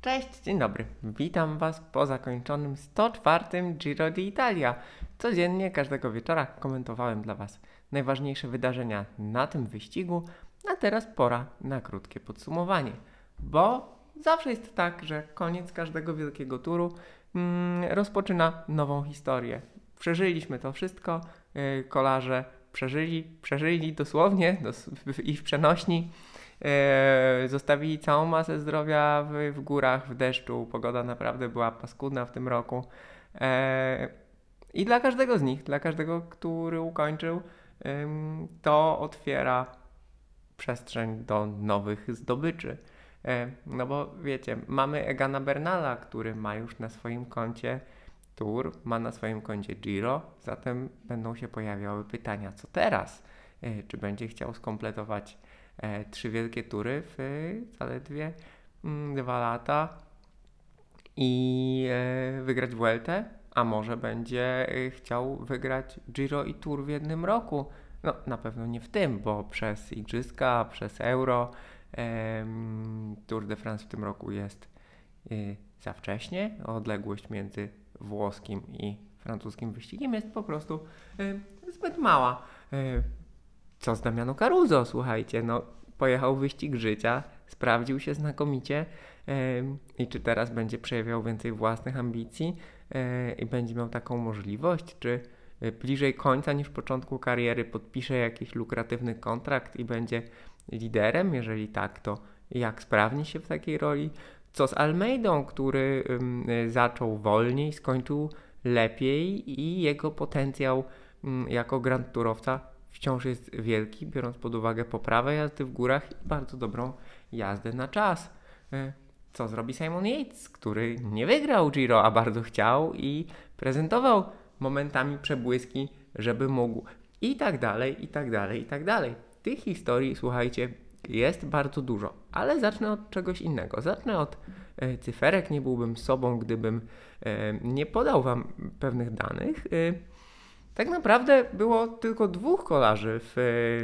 Cześć, dzień dobry. Witam Was po zakończonym 104 Giro d'Italia. Codziennie, każdego wieczora komentowałem dla Was najważniejsze wydarzenia na tym wyścigu, a teraz pora na krótkie podsumowanie. Bo zawsze jest tak, że koniec każdego wielkiego turu mm, rozpoczyna nową historię. Przeżyliśmy to wszystko, yy, kolarze przeżyli, przeżyli dosłownie dos i w przenośni. E, zostawili całą masę zdrowia w, w, górach, w deszczu. Pogoda naprawdę była paskudna w tym roku. E, I dla każdego z nich, dla każdego, który ukończył, to otwiera przestrzeń do nowych zdobyczy. E, no bo wiecie, mamy Egana Bernala, który ma już na swoim koncie Tour, ma na swoim koncie Giro, zatem będą się pojawiały pytania, co teraz? Czy będzie chciał skompletować trzy wielkie tury w zaledwie mm, dwa lata i e, wygrać Vueltę, a może będzie e, chciał wygrać Giro i Tour w jednym roku. No, na pewno nie w tym, bo przez Igrzyska, przez Euro e, Tour de France w tym roku jest e, za wcześnie. Odległość między włoskim i francuskim wyścigiem jest po prostu e, zbyt mała. E, co z Damiano Caruso, słuchajcie, no pojechał wyścig życia, sprawdził się znakomicie i czy teraz będzie przejawiał więcej własnych ambicji yy, i będzie miał taką możliwość, czy bliżej końca niż początku kariery podpisze jakiś lukratywny kontrakt i będzie liderem? Jeżeli tak, to jak sprawni się w takiej roli? Co z Almeidą, który zaczął wolniej, skończył lepiej i jego potencjał jako grand turowca wciąż jest wielki, biorąc pod uwagę poprawę jazdy w górach i bardzo dobrą jazdę na czas. E, co zrobi Simon Yates, który nie wygrał Giro, a bardzo chciał i prezentował momentami przebłyski, żeby mógł i tak dalej, i tak dalej, i tak dalej. Tych historii, słuchajcie, jest bardzo dużo, ale zacznę od czegoś innego. Zacznę od e, cyferek. Nie byłbym sobą, gdybym e, nie podał Wam pewnych danych. E, tak naprawdę było tylko dwóch kolarzy w,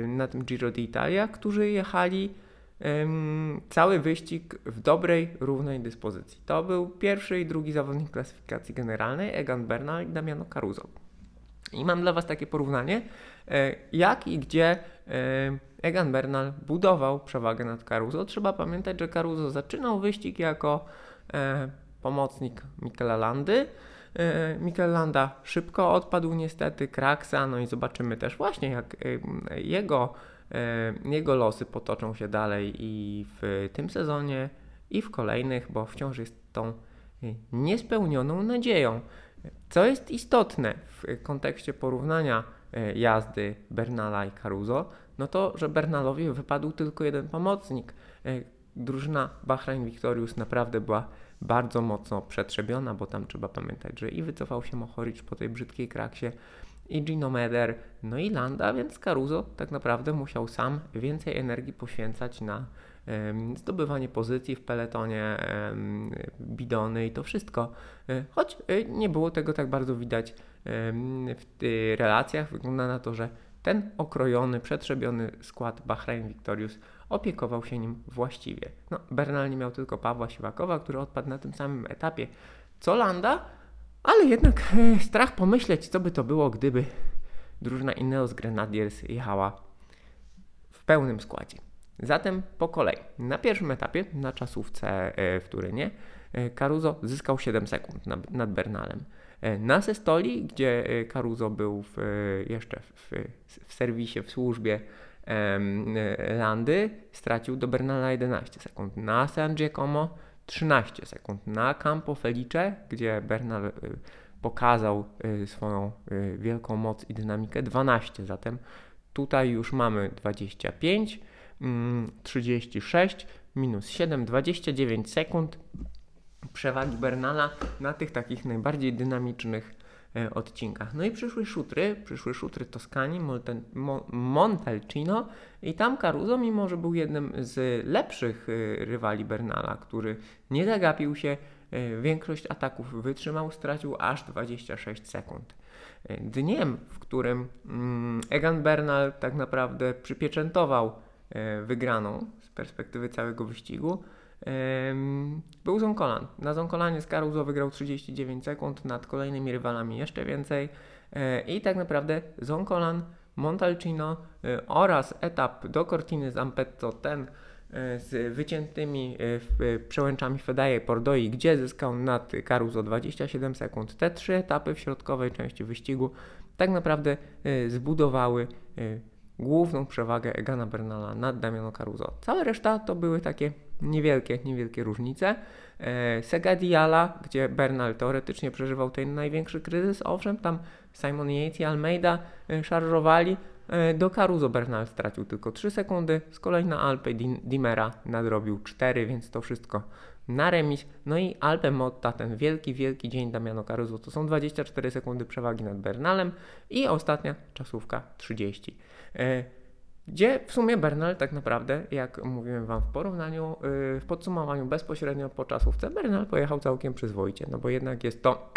na tym Giro d'Italia, którzy jechali um, cały wyścig w dobrej, równej dyspozycji. To był pierwszy i drugi zawodnik klasyfikacji generalnej, Egan Bernal i Damiano Caruso. I mam dla Was takie porównanie, e, jak i gdzie e, Egan Bernal budował przewagę nad Caruso. Trzeba pamiętać, że Caruso zaczynał wyścig jako e, pomocnik Michela Landy, E, Mikel Landa szybko odpadł niestety, Kraksa, no i zobaczymy też właśnie jak e, jego, e, jego losy potoczą się dalej i w tym sezonie i w kolejnych, bo wciąż jest tą niespełnioną nadzieją. Co jest istotne w kontekście porównania jazdy Bernala i Caruso, no to, że Bernalowi wypadł tylko jeden pomocnik. Drużyna Bahrain Victorious naprawdę była bardzo mocno przetrzebiona, bo tam trzeba pamiętać, że i wycofał się Mohoric po tej brzydkiej kraksie, i Gino Meder, no i Landa, więc Caruso tak naprawdę musiał sam więcej energii poświęcać na zdobywanie pozycji w peletonie, bidony i to wszystko. E, choć e, nie było tego tak bardzo widać w tych relacjach, wygląda na to, że ten okrojony, przetrzebiony skład Bahrain Victorious opiekował się nim właściwie. No, Bernal nie miał tylko Pawła Siwakowa, który odpadł na tym samym etapie co Landa, ale jednak e, strach pomyśleć, co by to było, gdyby drużyna Ineos Grenadiers jechała w pełnym składzie. Zatem po kolei. Na pierwszym etapie, na czasówce e, w Turynie, e, Caruso zyskał 7 sekund nad, nad Bernalem. E, na Sestoli, gdzie e, Caruso był w, jeszcze w, w serwisie, w służbie Landy, stracił do Bernala 11 sekund. Na San Giacomo 13 sekund. Na Campo Felice, gdzie Bernal pokazał swoją wielką moc i dynamikę 12. Zatem tutaj już mamy 25, 36 mm, minus 7, 29 sekund przewagi Bernala na tych takich najbardziej dynamicznych e, odcinkach. No i przyszły szutry, przyszły szutry Toskanii, Montalcino i tam Caruso, mimo że był jednym z lepszych e, rywali Bernala, który nie zagapił się, e, większość ataków wytrzymał, stracił aż 26 sekund. Dniem, w którym mm, Egan Bernal tak naprawdę przypieczętował wygraną z perspektywy całego wyścigu, był Zonkolan. Na Zonkolanie Scaruso wygrał 39 sekund, nad kolejnymi rywalami jeszcze więcej. E, I tak naprawdę Zonkolan, Montalcino e, oraz etap do Cortiny Zampetto, ten e, z wyciętymi przełęczami Fedaje Pordoi, gdzie zyskał nad Caruso 27 sekund. Te trzy etapy w środkowej części wyścigu tak naprawdę zbudowały główną przewagę Egana Bernala nad Damiano Caruso. Cała reszta to były takie niewielkie, niewielkie różnice. E, Segadiala, gdzie Bernal teoretycznie przeżywał ten największy kryzys, owszem, tam Simon Yates i Almeida e, szarżowali. E, Do Caruso Bernal stracił tylko 3 sekundy, z kolei na Alpe Di- Dimera nadrobił 4, więc to wszystko na remis. No i Alpe Motta, ten wielki, wielki dzień Damiano Caruso, to są 24 sekundy przewagi nad Bernalem i ostatnia czasówka 30. Gdzie w sumie Bernal tak naprawdę, jak mówiłem Wam w porównaniu, yy, w podsumowaniu bezpośrednio po czasówce, Bernal pojechał całkiem przyzwoicie, no bo jednak jest to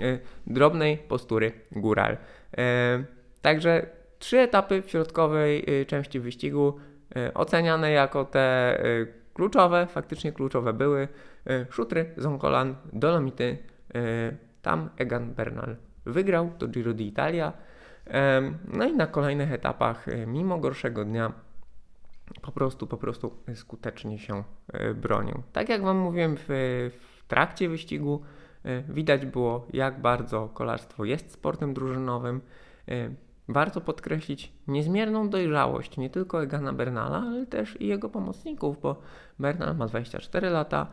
yy, drobnej postury góral. Yy, Także trzy etapy w środkowej części wyścigu oceniane jako te kluczowe, faktycznie kluczowe były. Szutry, Zonkolan, Dolomity, tam Egan Bernal wygrał, to Giro d'Italia. No i na kolejnych etapach, e, mimo gorszego dnia, po prostu, po prostu skutecznie się e, bronią. Tak jak Wam mówiłem w, w trakcie wyścigu, e, widać było, jak bardzo kolarstwo jest sportem drużynowym. Warto podkreślić niezmierną dojrzałość nie tylko Egana Bernala, ale też i jego pomocników, bo Bernal ma 24 lata,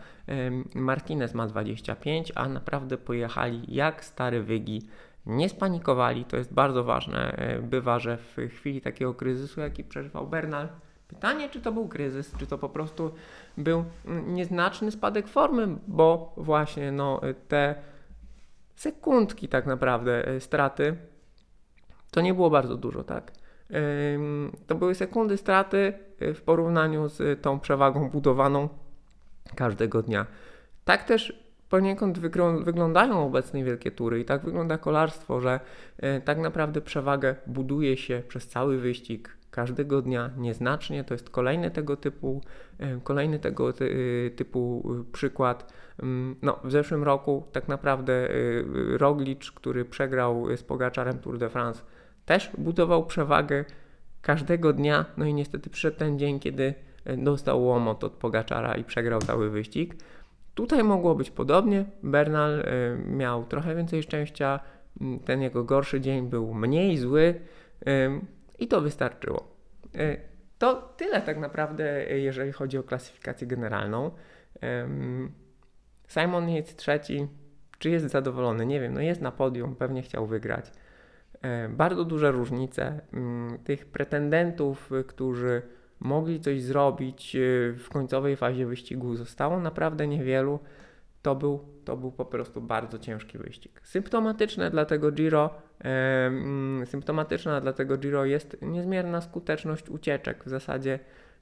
Martinez ma 25, a naprawdę pojechali jak stare wygi nie spanikowali, to jest bardzo ważne. E, Bywa, że w chwili takiego kryzysu, jaki przeżywał Bernal, pytanie, czy to był kryzys, czy to po prostu był mm, nieznaczny spadek formy, bo właśnie no, e, te sekundki tak naprawdę e, straty to nie było bardzo dużo, tak? To były sekundy straty w porównaniu z tą przewagą budowaną każdego dnia. Tak też poniekąd wyglądają obecnie wielkie tury i tak wygląda kolarstwo, że e, tak naprawdę przewagę buduje się przez cały wyścig każdego dnia nieznacznie. To jest kolejny tego typu, e, kolejny tego ty, y, typu przykład. Ym, No, w zeszłym roku tak naprawdę y, Roglic, który przegrał z Pogaczarem Tour de France, też budował przewagę każdego dnia. No i niestety przyszedł ten dzień, kiedy e, dostał łomot od Pogaczara i przegrał cały wyścig. Tutaj mogło być podobnie. Bernal y, miał trochę więcej szczęścia, m, ten jego gorszy dzień był mniej zły ym, i to wystarczyło. Y, To tyle tak naprawdę, y, jeżeli chodzi o klasyfikację generalną. Simon Yates trzeci, czy jest zadowolony? Nie wiem, no jest na podium, pewnie chciał wygrać. E, Bardzo duże różnice mm, tych pretendentów, y, którzy mogli coś zrobić y, w końcowej fazie wyścigu zostało naprawdę niewielu. To był, to był po prostu bardzo ciężki wyścig. Symptomatyczne dla tego Giro, e, mm, symptomatyczna dla tego Giro jest niezmierna skuteczność ucieczek. W zasadzie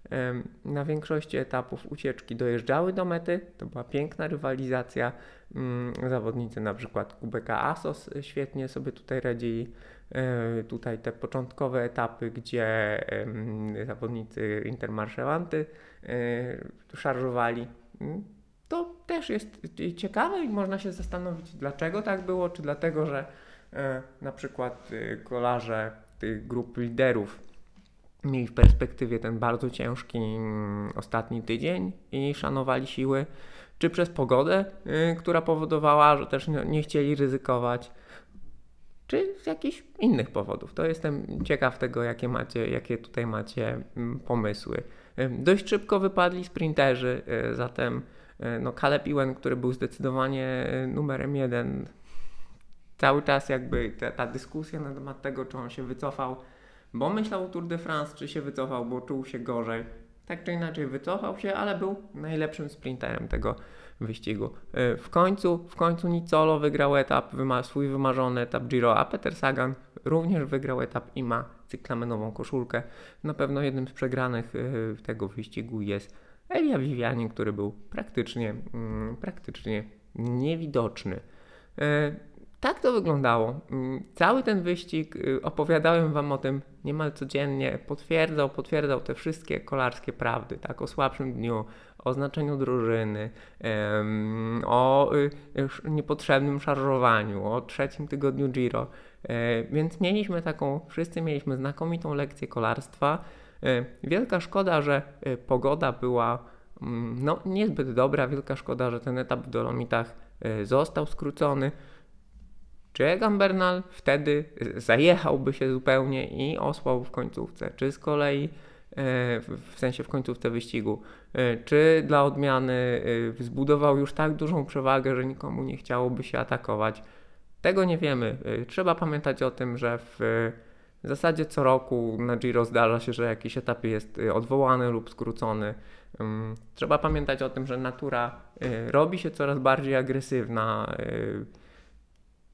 em, na większości etapów ucieczki dojeżdżały do mety. To była piękna rywalizacja. Mm, Zawodnicy na przykład Kubeka Asos świetnie sobie tutaj radzili. E, Tutaj te początkowe etapy, gdzie zawodnicy Intermarchelanty e, szarżowali. Mm, To też jest ciekawe i można się zastanowić, dlaczego tak było, czy dlatego, że e, na przykład kolarze tych grup liderów mieli w perspektywie ten bardzo ciężki mm, ostatni tydzień i szanowali siły, czy przez pogodę, y, która powodowała, że też nie chcieli ryzykować, czy z jakichś innych powodów. To jestem ciekaw tego, jakie macie, jakie tutaj macie mm, pomysły. Dość szybko wypadli sprinterzy, y, zatem y, no Caleb który był zdecydowanie y, numerem jeden, cały czas jakby ta, ta dyskusja na temat tego, czy on się wycofał, bo myślał o Tour de France, czy się wycofał, bo czuł się gorzej. Tak czy inaczej wycofał się, ale był najlepszym sprinterem tego wyścigu. Y, W końcu, w końcu Nicolo wygrał etap, swój wymarzony etap Giro, a Peter Sagan również wygrał etap i ma cyklamenową koszulkę. Na pewno jednym z przegranych y, tego wyścigu jest Elia Viviani, który był praktycznie, mm, praktycznie niewidoczny. Y, tak to wyglądało. Mm, Cały ten wyścig y, opowiadałem Wam o tym niemal codziennie. Potwierdzał, potwierdzał te wszystkie kolarskie prawdy, tak? O słabszym dniu, o znaczeniu drużyny, o y, sz- niepotrzebnym szarżowaniu, o trzecim tygodniu Giro. E, Więc mieliśmy taką, wszyscy mieliśmy znakomitą lekcję kolarstwa. E, Wielka szkoda, że pogoda była mm, no, niezbyt dobra. Wielka szkoda, że ten etap w Dolomitach został skrócony. Czy Egan Bernal wtedy zajechałby się zupełnie i osłał w końcówce? Czy z kolei, e, w sensie w końcówce wyścigu, e, czy dla odmiany e, zbudował już tak dużą przewagę, że nikomu nie chciałoby się atakować? Tego nie wiemy. Trzeba pamiętać o tym, że w zasadzie co roku na Giro zdarza się, że jakiś etap jest odwołany lub skrócony. Ym, Trzeba pamiętać o tym, że natura robi się coraz bardziej agresywna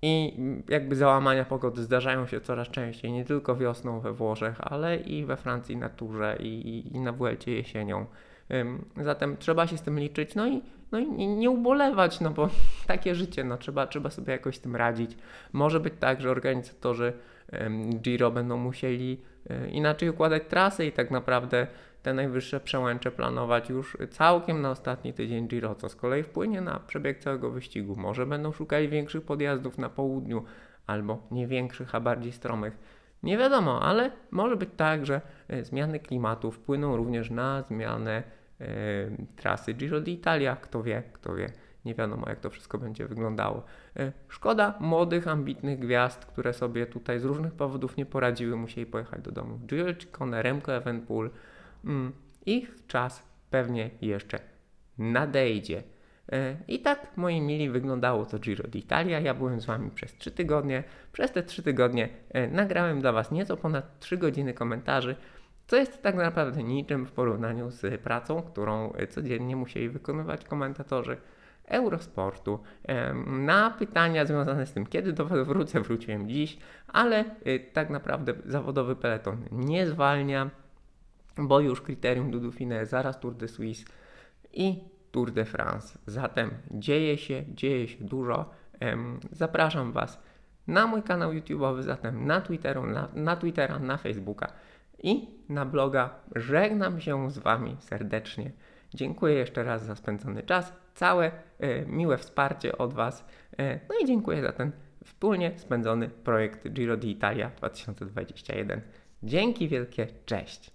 i jakby załamania pogody zdarzają się coraz częściej, nie tylko wiosną we Włoszech, ale i we Francji na Turze i, i, na Vuelcie jesienią. Zatem trzeba się z tym liczyć, no i, no i nie- ubolewać, no bo takie życie, no trzeba, trzeba sobie jakoś z tym radzić. Może być tak, że organizatorzy Giro będą musieli e, inaczej układać trasy i tak naprawdę te najwyższe przełęcze planować już całkiem na ostatni tydzień Giro, co z kolei wpłynie na przebieg całego wyścigu. Może będą szukali większych podjazdów na południu, albo nie większych, a bardziej stromych. Nie wiadomo, ale może być tak, że e, zmiany klimatu wpłyną również na zmianę e, trasy Giro d'Italia. Kto wie, kto wie. Nie wiadomo, jak to wszystko będzie wyglądało. E, Szkoda młodych, ambitnych gwiazd, które sobie tutaj z różnych powodów nie poradziły, musieli pojechać do domu. Gio Ciccone, Remco Evenepoel. Mm, ich czas pewnie jeszcze nadejdzie. E, I tak, moi mili, wyglądało to Giro d'Italia. Ja byłem z Wami przez 3 tygodnie. Przez te 3 tygodnie e, nagrałem dla Was nieco ponad 3 godziny komentarzy, co jest tak naprawdę niczym w porównaniu z pracą, którą e, codziennie musieli wykonywać komentatorzy Eurosportu. Na pytania związane z tym, kiedy do Was wrócę, wróciłem dziś, ale tak naprawdę zawodowy peleton nie zwalnia, bo już kryterium do Dauphiné, zaraz Tour de Suisse i Tour de France. Zatem dzieje się, dzieje się dużo. Zapraszam Was na mój kanał YouTube'owy, zatem na, Twitteru, na, na Twittera, na Facebooka i na bloga. Żegnam się z Wami serdecznie. Dziękuję jeszcze raz za spędzony czas, całe e, miłe wsparcie od Was. E, no i dziękuję za ten wspólnie spędzony projekt Giro d'Italia 2021. Dzięki wielkie, cześć!